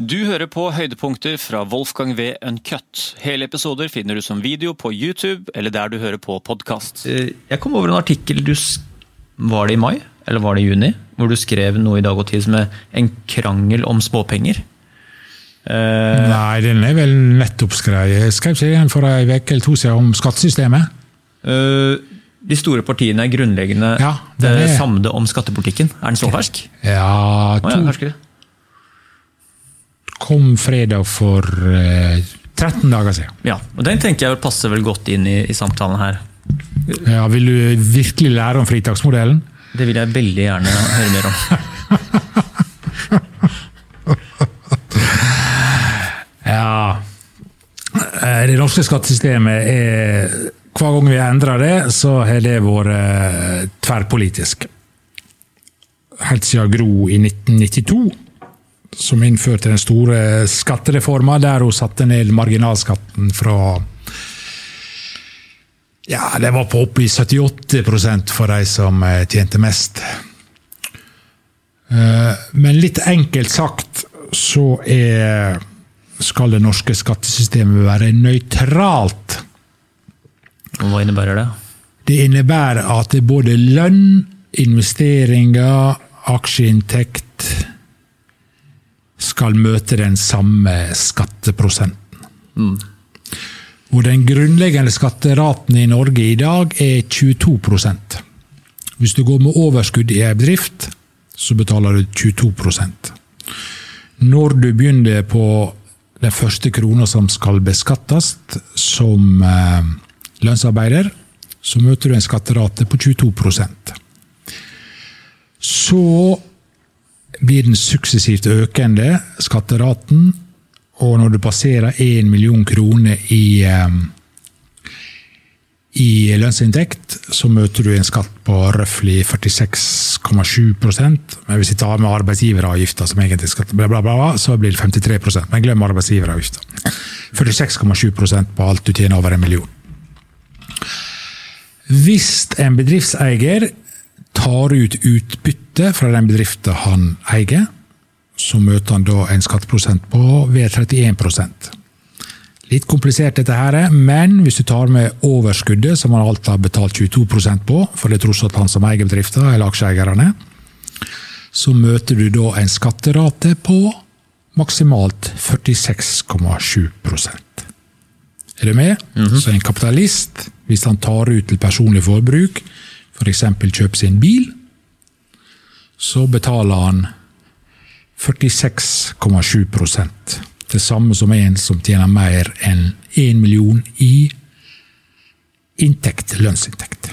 Du hører på høydepunkter fra Wolfgang V. Uncut. Hele episoder finner du som video på YouTube eller der du hører på podkast. Eh, Jeg kom over en artikkel du sk- Var det i mai? Eller var det i juni? Hvor du skrev noe i Dag og Tid som er en krangel om småpenger. Eh, Nei, den er vel nettopp skrevet. Jeg skrev ikke den for ei uke eller to siden om skattesystemet. eh, de store partiene er grunnleggende Ja, er- samde om skattepolitikken. Er den så fersk? Ja, Å ja, to. Kom fredag for eh, 13 dager siden. Ja, og Den tenker jeg passer vel godt inn i, i samtalen her. Ja, vil du virkelig lære om fritaksmodellen? Det vil jeg veldig gjerne høre mer om. Ja. Eh, Det norske skattesystemet er Hver gang vi endrer det, så har det vært eh, tverrpolitisk. Helt siden Gro i 1992, som innførte den store skattereforma, der hun satte ned marginalskatten fra Ja, det var på opp i 78 for de som eh, tjente mest. Eh, Men litt enkelt sagt så er skal det norske skattesystemet være nøytralt. Hva innebærer det? Det innebærer at det både lønn, investeringer, aksjeinntekt skal møte den samme skatteprosenten. Og den grunnleggende skatteraten i Norge i dag er 22% Hvis du går med overskudd i en bedrift, så betaler du 22 Når du begynner på den første krona som skal beskattes som eh, lønnsarbeider, så møter du en skatterate på 22% Så blir den suksessivt økende, skatteraten, og når du passerer 1 million kroner i, eh, i lønnsinntekt, så møter du en skatt på røftlig 46,7% Men hvis vi tar med arbeidsgiveravgifta, som egentlig bla, bla, bla, bla, så blir det 53% Men glem arbeidsgiveravgifta. 46,7 på alt du tjener over en million. Hvis en bedriftseier tar ut utbytte fra den bedriften han eier, så møter han da en skatteprosent på ved 31% Litt komplisert dette her, men hvis du tar med overskuddet, som han alt har betalt 22% på, for det er tross alt han som eier bedriften, eller aksjeeierne, så møter du da en skatterate på maksimalt 46,7% Er du med? Så en kapitalist, hvis han tar ut til personlig forbruk, f.eks. For kjøper sin bil, så betaler han 46,7 Det samme som en som tjener mer enn 1 million i inntekt, lønnsinntekt.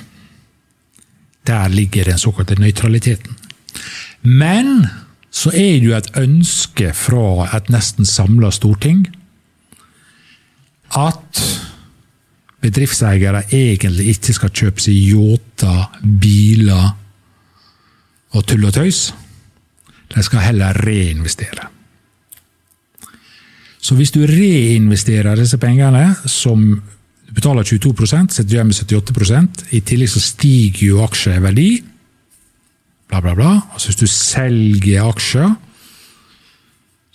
Der ligger den såkalte nøytraliteten. Men så er det jo et ønske fra et nesten samla storting at bedriftseiere egentlig ikke skal kjøpe seg yachter, biler og tull og tøys. De skal heller reinvestere. Så hvis du reinvesterer disse pengene, som du betaler 22% setter du igjen med 78% i tillegg så stiger jo aksjeverdi, bla, bla, bla. Altså hvis du selger aksjer,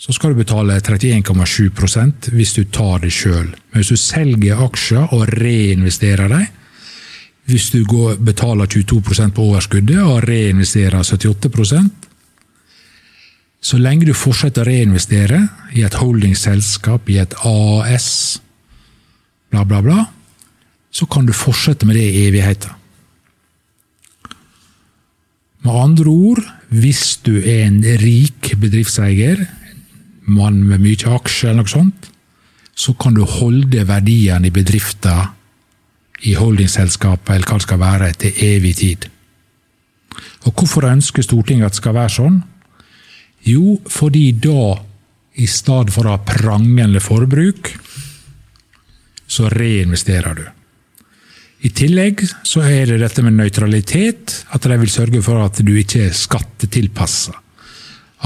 så skal du betale 31,7% hvis du tar det sjøl. Men hvis du selger aksjer og reinvesterer dem, hvis du går, betaler 22% på overskuddet og reinvesterer 78% så lenge du fortsetter å reinvestere i et holdingselskap, i et AS, bla, bla, bla, så kan du fortsette med det i evigheten. Med andre ord, hvis du er en rik bedriftseier, mann med mye aksjer eller noe sånt, så kan du holde verdiene i bedriften i holdingselskapet eller hva det skal være, til evig tid. Og Hvorfor ønsker Stortinget at det skal være sånn? Jo, fordi da, i stedet for å ha prangende forbruk, så reinvesterer du. I tillegg så er det dette med nøytralitet, at de vil sørge for at du ikke er skattetilpassa.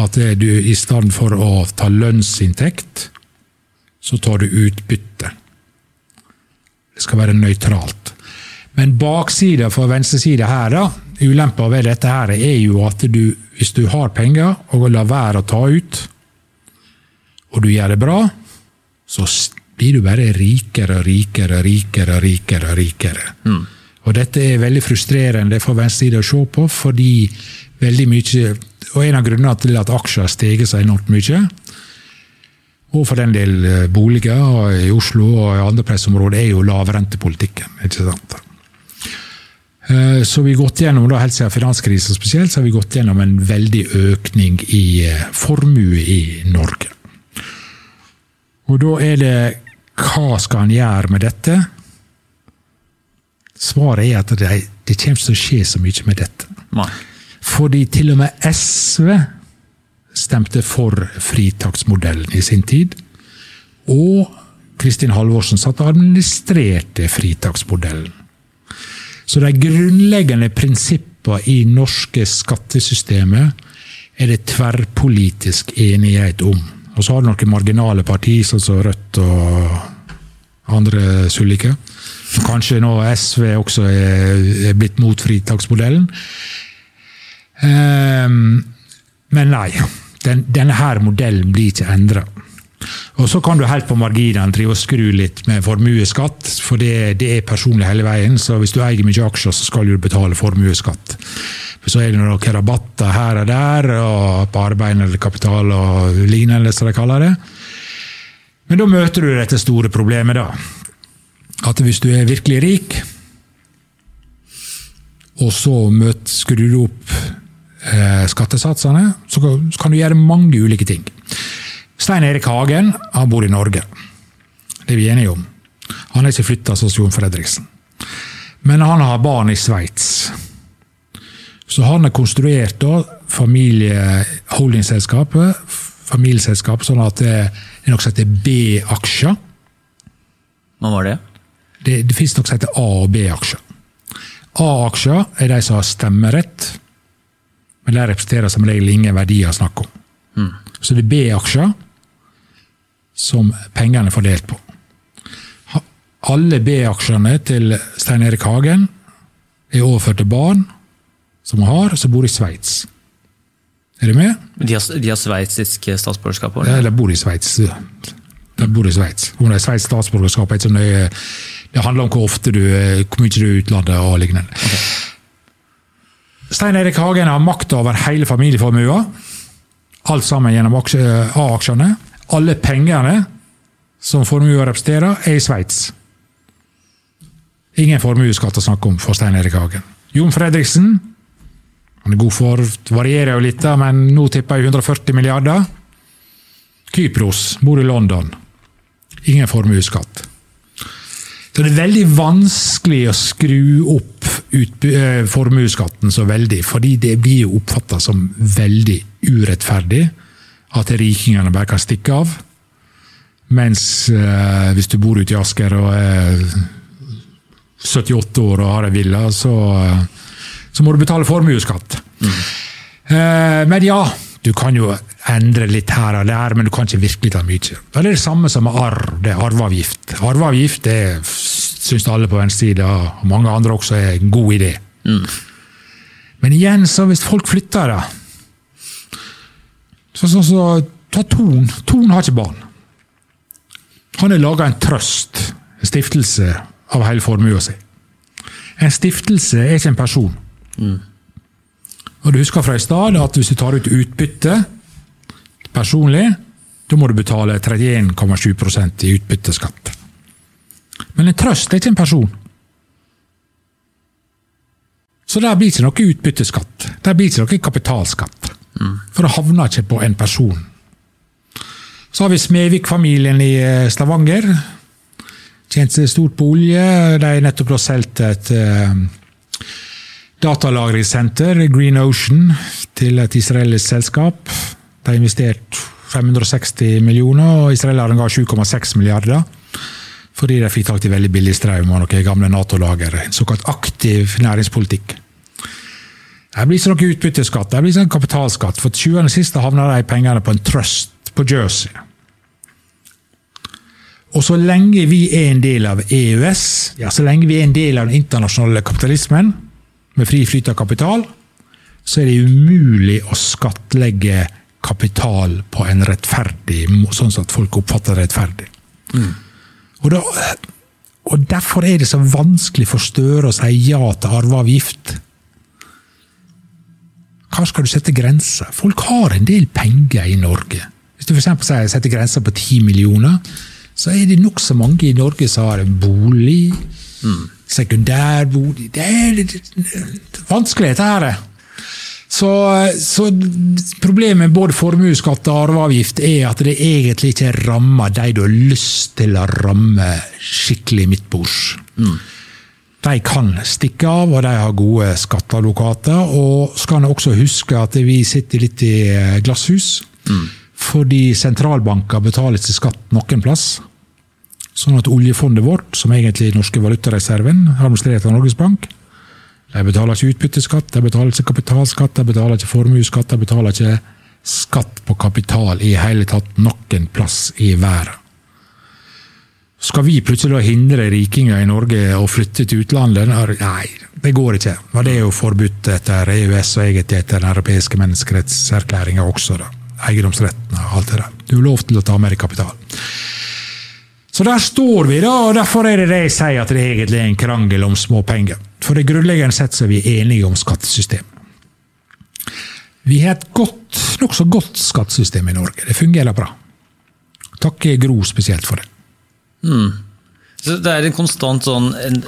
At du i stedet for å ta lønnsinntekt, så tar du utbytte. Det skal være nøytralt. Men baksida for venstresida her, da, ulempa ved dette her er jo at du, hvis du har penger og lar være å ta ut, og du gjør det bra, så blir du bare rikere og rikere og rikere og rikere. Og rikere. Og dette er veldig frustrerende for venstresida å se på, fordi veldig mye Og en av grunnene til at aksjer har steget så enormt mye, og for den del eh, boliger i Oslo og i andre pressområder, er jo lavrentepolitikken. ikke sant? Eh, Så vi har gått gjennom, da, helt siden finanskrisen spesielt, så har vi gått gjennom en veldig økning i eh, formue i Norge. Og da er det Hva skal han gjøre med dette? Svaret er at det, det kommer til å skje så mye med dette. Nei. Fordi til og med SV stemte for fritaksmodellen i sin tid. Og Kristin Halvorsen satt og administrerte fritaksmodellen. Så de grunnleggende prinsippene i norske skattesystemet er det tverrpolitisk enighet om. Og så har du noen marginale partier, sånn som Rødt og andre sullike. Kanskje nå SV også er, blitt mot fritaksmodellen. Ehm, men nei, den, denne her modellen blir ikke endra. Og så kan du helt på marginene drive og skru litt med formuesskatt, for det, det er personlig hele veien. Så hvis du eier mye aksjer, så skal du betale formuesskatt. Så er det noen rabatter her og der, og på arbeid eller kapital og lignende, som de kaller det. Men da møter du dette store problemet, da. At hvis du er virkelig rik, og så møter, skrur du opp skattesatsene, så kan, du gjøre mange ulike ting. Stein Erik Hagen han bor i Norge. Det er vi enige om. Han er ikke flytta som Jon Fredriksen. Men han har barn i Sveits. Så han har konstruert da familieholdingselskapet, familieselskap, sånn at det er noe som heter B-aksjer. Hva var det? Det, det finnes noe som heter A- og B-aksjer. A-aksjer er de som har stemmerett, men de representerer som regel ingen verdier å snakke om. Så det er B-aksjer som pengene er fordelt på. Alle B-aksjene til Stein Erik Hagen er overført til barn som hun har, som bor i Sveits. Er du med? De har, de har sveitsisk statsborgerskap? eller? Ja, de bor i Sveits. De bor i Sveits. Om det er Sveits statsborgerskap, er ikke så nøye. Det handler om hvor ofte du, hvor mye du er i utlandet og lignende. Stein Erik Hagen har makt over hele familieformuen. Alt sammen gjennom A-aksjene. Alle pengene som formuen representerer, er i Sveits. Ingen formuesskatt å snakke om for Stein Erik Hagen. Jon Fredriksen han er god for varierer jo litt, men nå tipper jeg 140 milliarder. Kypros, bor i London. Ingen formuesskatt. Så det er veldig vanskelig å skru opp eh, formuesskatten så veldig, fordi det blir jo oppfatta som veldig urettferdig at rikingene bare kan stikke av. Mens eh, hvis du bor ute i Asker og er 78 år og har en villa, så, eh, så må du betale formuesskatt. Eh, men ja, du kan jo endre litt her og der, men du kan ikke virkelig ta mye. Det er det samme som med arv. Det er arveavgift. Arveavgift det syns alle på venstresida og mange andre også er en god idé. Men igjen, så hvis folk flytter, da så, så, så Ta Ton. Ton har ikke barn. Han har laga en trøst, en stiftelse, av hele formua si. En stiftelse er ikke en person. Og du husker fra i stad at hvis du tar ut utbytte personlig, da må du betale 31,7 i utbytteskatt. Men en trøst er ikke en person. Så der blir ikke noe utbytteskatt. Der blir ikke noe kapitalskatt. For det havner ikke på en person. Så har vi Smevik-familien i eh, Stavanger. Tjent seg stort på olje. De har nettopp solgt et eh, datalagringssenter, Green Ocean, til et israelsk selskap. De har investert 560 millioner, og israelerne ga 7,6 milliarder. Fordi de fikk tak i veldig billig strøm og noen gamle Nato-lager. En såkalt aktiv næringspolitikk. Det blir ikke noe utbytteskatt, det blir ikke en kapitalskatt. For til sjuende og sist havner de pengene på en trust på Jersey. Og så lenge vi er en del av EØS, ja, så lenge vi er en del av den internasjonale kapitalismen, med fri flyt av kapital, så er det umulig å skattlegge kapital på en rettferdig sånn at folk oppfatter det rettferdig. Og, da, og Derfor er det så vanskelig for Støre å si ja til arveavgift. Hva skal du sette grenser? Folk har en del penger i Norge. Hvis du f.eks. setter grenser på 10 millioner, så er det nokså mange i Norge som har en bolig, sekundærbolig Det er litt vanskelig, dette her. Så, så problemet med både formuesskatt og arveavgift er at det egentlig ikke rammer de du har lyst til å ramme skikkelig midtbords. De kan stikke av, og de har gode skatteadvokater. Og skal en også huske at vi sitter litt i glasshus. glasshus. Fordi sentralbanker betaler ikke skatt noen plass. Sånn at oljefondet vårt, som egentlig er norske valutareserven, administrert av Norges Bank, de betaler ikke utbytteskatt, de betaler ikke kapitalskatt, de betaler ikke formuesskatt, de betaler ikke skatt på kapital i hele tatt noen plass i verden. Skal vi plutselig hindre rikinger i Norge å flytte til utlandet? Nei, det går ikke. Det er jo forbudt etter EØS og egentlig etter den europeiske menneskerettserklæringa også. da. Eiendomsretten og alt det der. Du har lov til å ta med deg kapital. Så der står vi, da, og derfor er det det jeg sier at det egentlig er en krangel om småpenger. For det grunnleggende sett så er vi enige om skattesystem. Vi har et godt, nokså godt skattesystem i Norge. Det fungerer bra. Takker Gro spesielt for det. Så det er en konstant sånn en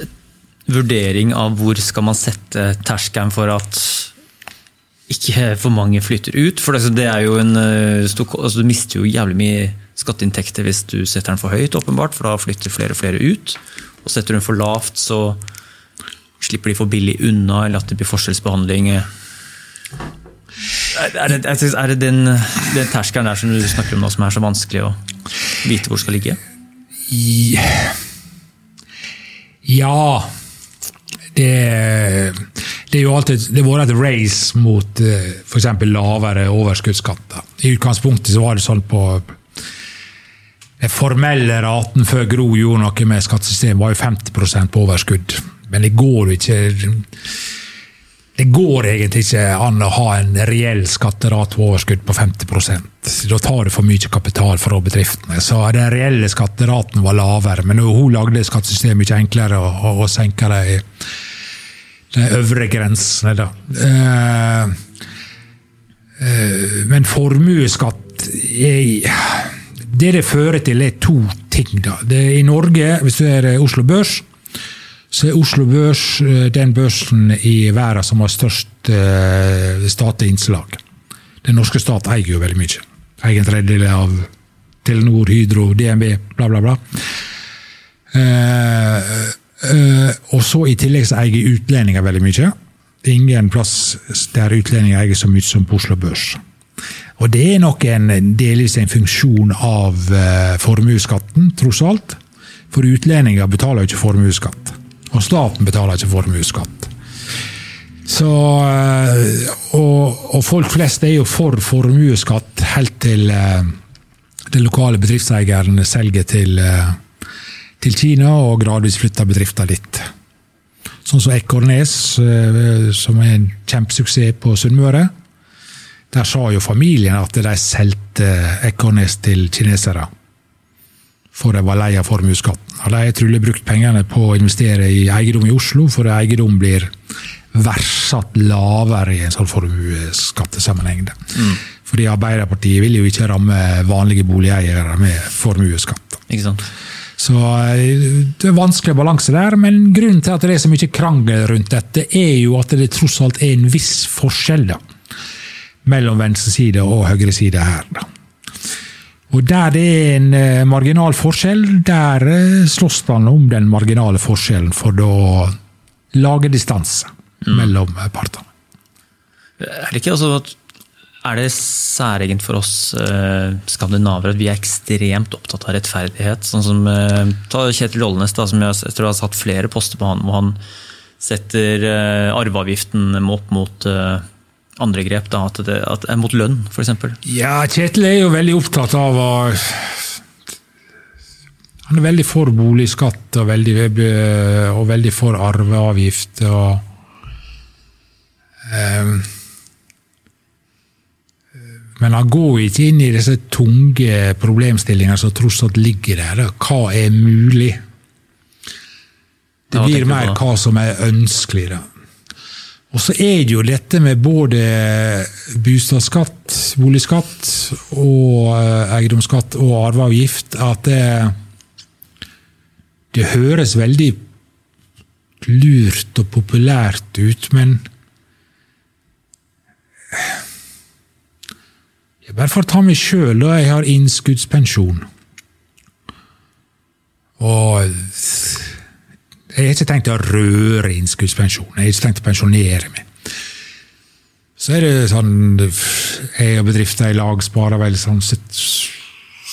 vurdering av hvor skal man sette terskelen for at ikke for mange flytter ut. For det er jo en eh, altså Du mister jo jævlig mye skatteinntekter hvis du setter den for høyt, åpenbart, for da flytter flere og flere ut. Og setter du den for lavt, så slipper de for billig unna, eller at det blir forskjellsbehandling. Er er det, er det den, den terskelen der som du snakker om nå, som er så vanskelig å vite hvor skal ligge? Ja Det, det er jo alltid det har vært et race mot f.eks. lavere overskuddsskatter. I utgangspunktet så var det sånn på Den formelle raten før Gro gjorde noe med skattesystemet, var jo 50% på overskudd. Men det går jo ikke det går egentlig ikke an å ha en reell skatterat på overskudd på 50% Da tar du for mye kapital fra bedriftene. Så den reelle skatteraten var lavere, men hun lagde skattesystemet mye enklere å, og, og senka de, de øvre grensene. Da. Eh, eh, men formuesskatt Det det fører til, er to ting. Da. I Norge, hvis du er Oslo Børs, så er Oslo Børs eh, den børsen i verden som har størst statlig innslag. Den norske stat eier jo veldig mye. Eier en tredjedel av Telenor, Hydro, DNB, bla, bla, bla. Eh, og så i tillegg så eier utlendinger veldig mye. Det er ingen plass der utlendinger eier så mye som på Oslo Børs. Og det er nok en, delvis en funksjon av uh, formuesskatten, tross alt. For utlendinger betaler jo ikke formuesskatt. Og staten betaler ikke formuesskatt. Så, eh, og, og, folk flest er jo for formuesskatt helt til uh, den lokale bedriftseieren selger til, eh, til Kina og gradvis flytta bedriften litt. Sånn som Ekornes, som er en kjempesuksess på Sunnmøre. Der sa jo familien at de solgte Ekornes til kinesere for de var lei av formuesskatten. De har trolig brukt pengene på å investere i eiendom i Oslo, for eiendom blir verdsatt lavere i en sånn formuesskattesammenheng. Mm. Fordi Arbeiderpartiet vil jo ikke ramme vanlige boligeiere med formuesskatt. Ikke sant? Så Det er vanskelig balanse der, men grunnen til at det er så mye krangel rundt dette, er jo at det tross alt er en viss forskjell da, mellom venstreside og høyreside her. da. Og der det er en eh, marginal forskjell, der eh, slåss man om den marginale forskjellen for å lage distanse mm. mellom eh, partene. Er det ikke altså at er det særegent for oss eh, skandinaver at vi er ekstremt opptatt av rettferdighet? Sånn som eh, Ta Kjetil Olnes, da, som jeg, jeg tror har satt flere poster på han, hvor han setter eh, arveavgiften opp mot andre grep, da, at det at er mot lønn, f.eks.? Ja, Kjetil er jo veldig opptatt av å Han er veldig for boligskatt og veldig, og veldig for arveavgift. og um, Men han går ikke inn i disse tunge problemstillingene som tross alt ligger der. Hva er mulig? Det blir mer hva som er ønskelig. da. Og så er det jo dette med både boligskatt, boligskatt og eh, eiendomsskatt og arveavgift at det, det høres veldig lurt og populært ut, men Får ta meg sjøl, da. Jeg har innskuddspensjon. Og jeg har ikke tenkt å røre innskuddspensjon. Jeg har ikke tenkt å pensjonere meg. Så er det sånn Jeg og bedriften i lag sparer vel sånn 60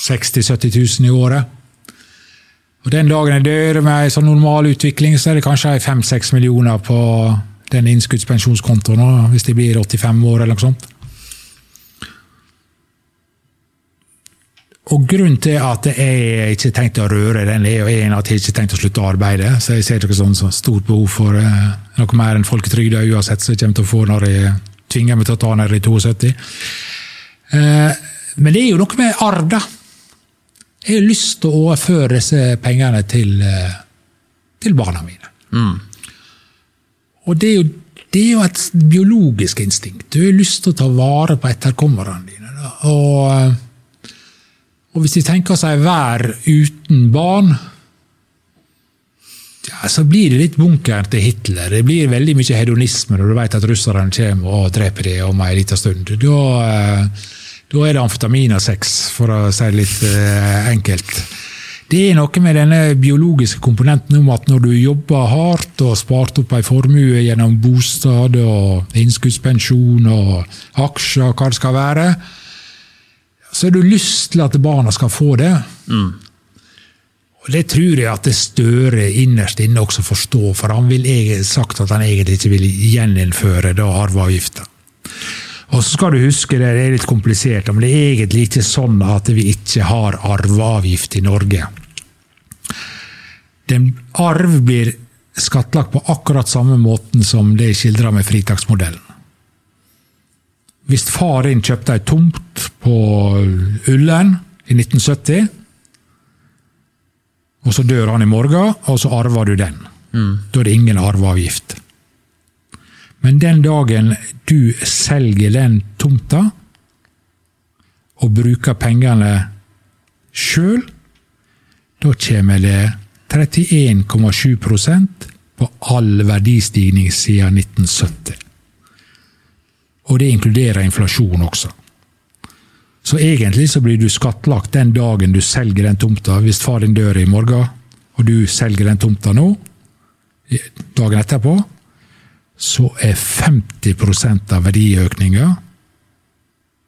000-70 000 i året. Og Den dagen jeg dør med en sånn normal utvikling, så er det kanskje 5-6 millioner på den innskuddspensjonskontoen hvis de blir 85 år eller noe sånt. Og Grunnen til at jeg ikke tenkte å røre den, er jo en at jeg ikke tenkte å slutte å arbeide. Så jeg ser ikke sånn så stort behov for eh, noe mer enn folketrygda uansett, som jeg kommer til å få når jeg tvinger meg til å ta den i 72. Eh, Men det er jo noe med arv, da. Jeg har lyst til å overføre disse pengene til, eh, til barna mine. Og det er, jo, det er jo et biologisk instinkt. Du har lyst til å ta vare på etterkommerne dine. Da. Og, og hvis de tenker seg vær uten barn, ja, så blir det litt bunkeren til Hitler. Det blir veldig mye hedonisme når du vet at russerne kommer og dreper deg om en liten stund. Da, eh, da er det amfetamin og sex, for å si det litt eh, enkelt. Det er noe med denne biologiske komponenten om at når du jobber hardt og spart opp ei formue gjennom bostad og innskuddspensjon og aksjer, hva det skal være, så har du lyst til at barna skal få det. Og Det tror jeg at det Støre innerst inne også forstår, for han vil sagt at han egentlig ikke vil gjeninnføre da arveavgifta. Og så skal du huske, det er litt komplisert, men det er egentlig ikke sånn at vi ikke har arveavgift i Norge. Den arv blir skattlagt på akkurat samme måten som det er skildra med fritaksmodellen. Hvis far din kjøpte ei tomt på Ullern i 1970, og så dør han i morgen, og så arver du den. Da er det ingen arveavgift. Men den dagen du selger den tomta, og bruker pengene sjøl, da kommer det 31,7% på all verdistigning siden 1970. Og det inkluderer inflasjon også. Så egentlig så blir du skattlagt den dagen du selger den tomta. Hvis far din dør i morgen, og du selger den tomta nå, dagen etterpå, så er 50% av verdiøkninga,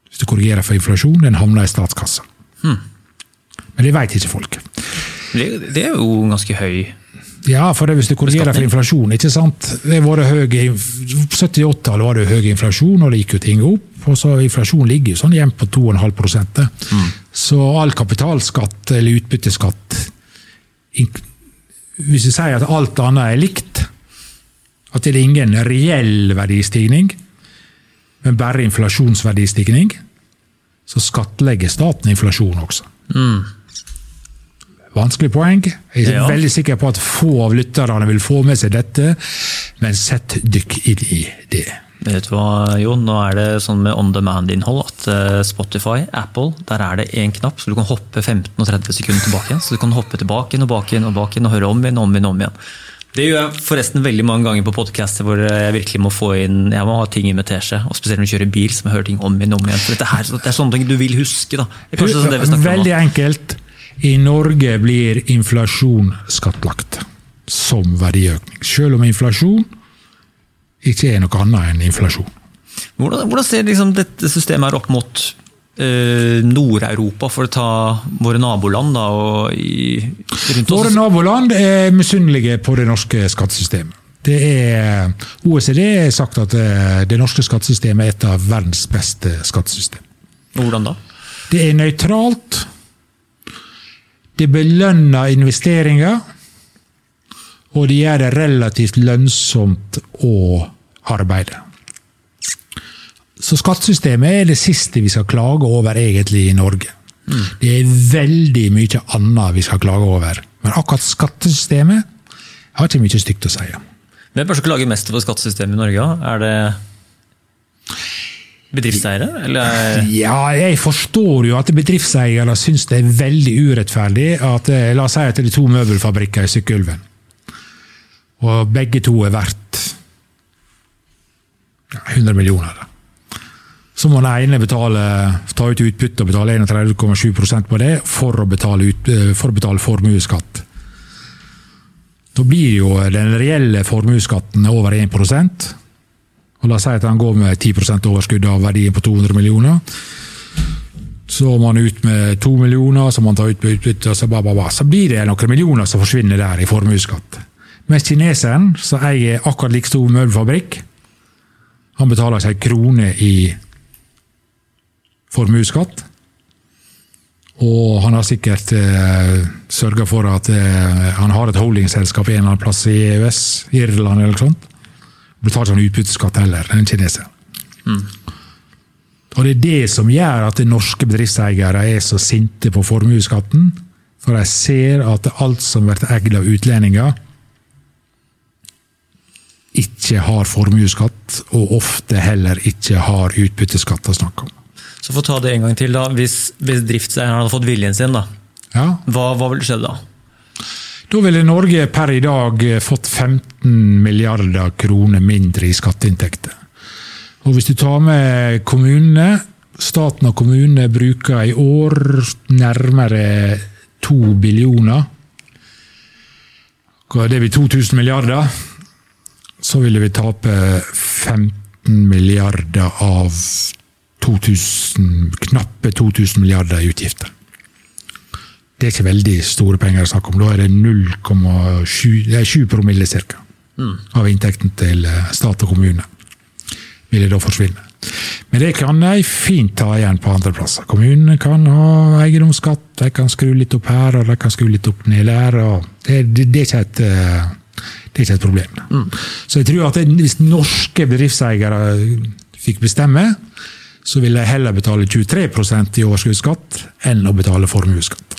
hvis du korrigerer for inflasjon, den havner i statskassa. Men det veit ikke folk. Det, det er jo ganske høy. Ja, for det, hvis du korrigerer for inflasjon, ikke sant? Det var det høy, 70-80-tallet var det høy inflasjon, og det gikk jo ting opp. og så Inflasjon ligger jo sånn jevnt på 2,5 mm. Så all kapitalskatt eller utbytteskatt Hvis vi sier at alt annet er likt, at det er ingen reell verdistigning, men bare inflasjonsverdistigning, så skattlegger staten inflasjon også. Vanskelig poeng. Jeg er Ja. veldig sikker på at få av lytterne vil få med seg dette, men sett dykk inn i det. Vet du hva, Jon? Nå er det sånn med on demand-innhold at eh, Spotify, Apple, der er det én knapp, så du kan hoppe 15 og 30 sekunder tilbake. igjen. Så du kan hoppe tilbake igjen og bak igjen og bak igjen og høre om igjen og om igjen. om igjen. Det gjør jeg forresten veldig mange ganger på podkaster hvor jeg virkelig må få inn jeg må ha ting i med teskje. Og spesielt når du kjører bil, så må jeg høre ting om igjen og om igjen. For dette her, det er sånne ting du vil huske. da. Det er sånn Veldig enkelt. I Norge blir inflasjon skattlagt som verdiøkning. Selv om inflasjon ikke er noe annet enn inflasjon. Hvordan, hvordan ser liksom dette systemet her opp mot eh, Nord-Europa, for å ta våre naboland da, i, Våre naboland er misunnelige på det norske skattesystemet. Det er, OECD har sagt at eh, det norske skattesystemet er et av verdens beste skattesystem. Hvordan da? Det er nøytralt. Det belønner investeringer. Og det gjør det relativt lønnsomt å arbeide. Så skattesystemet er det siste vi skal klage over egentlig i Norge. Det er veldig mye annet vi skal klage over. Men akkurat skattesystemet har ikke mye stygt å si. Hvem er det som klager mest over skattesystemet i Norge? Er det bedriftseiere? Eller? Ja, jeg forstår jo at bedriftseiere syns det er veldig urettferdig at eh, La oss si at det er to møbelfabrikker i Sykkylven. Og begge to er verdt 100 millioner. Så må den ene betale, ta ut utbytte og betale 31,7% på det for å betale, ut, eh, for betale formuesskatt. Da blir jo den reelle formuesskatten over 1 og La oss si at han går med 10% overskudd av verdien på 200 millioner. Så må han ut med 2 millioner, så må han ta ut utbytte, så, så blir det noen millioner som forsvinner der i formuesskatt. Mens kineseren, som eier akkurat like stor møbelfabrikk, han betaler seg krone i formuesskatt. Og han har sikkert eh, sørga for at eh, han har et holdingselskap en eller annen plass i EØS, Irland eller noe sånt. Betaler han utbytteskatt heller, den kineseren. Mm. Og det er det som gjør at de norske bedriftseiere er så sinte på formuesskatten. For de ser at alt som blir eid av utlendinger, ikke har formuesskatt, og ofte heller ikke har utbytteskatt å snakke om. Så for å ta det en gang til, da. Hvis bedriftseieren hadde fått viljen sin, da, ja. hva, hva ville skjedd da? Da ville Norge per i dag fått 15 milliarder kroner mindre i skatteinntekter. Og hvis du tar med kommunene Staten og kommunene bruker i år nærmere to billioner. Det blir 2000 milliarder så ville vi tape 15 milliarder av 2000, knappe 2000 milliarder i utgifter. Det er ikke veldig store penger å snakke om. Da er det 0,7 promille ca. Mm. av inntekten til eh, stat og kommune. Vil det da forsvinne. Men det kan de fint ta igjen på andre plasser. Kommunene kan ha eiendomsskatt, de kan skru litt opp her og de kan skru litt opp ned der. Det, det, det, er et eh, det er ikke et problem. Mm. Så jeg tror at hvis norske bedriftseiere fikk bestemme, så ville de heller betale 23% i overskuddsskatt enn å betale formuesskatt.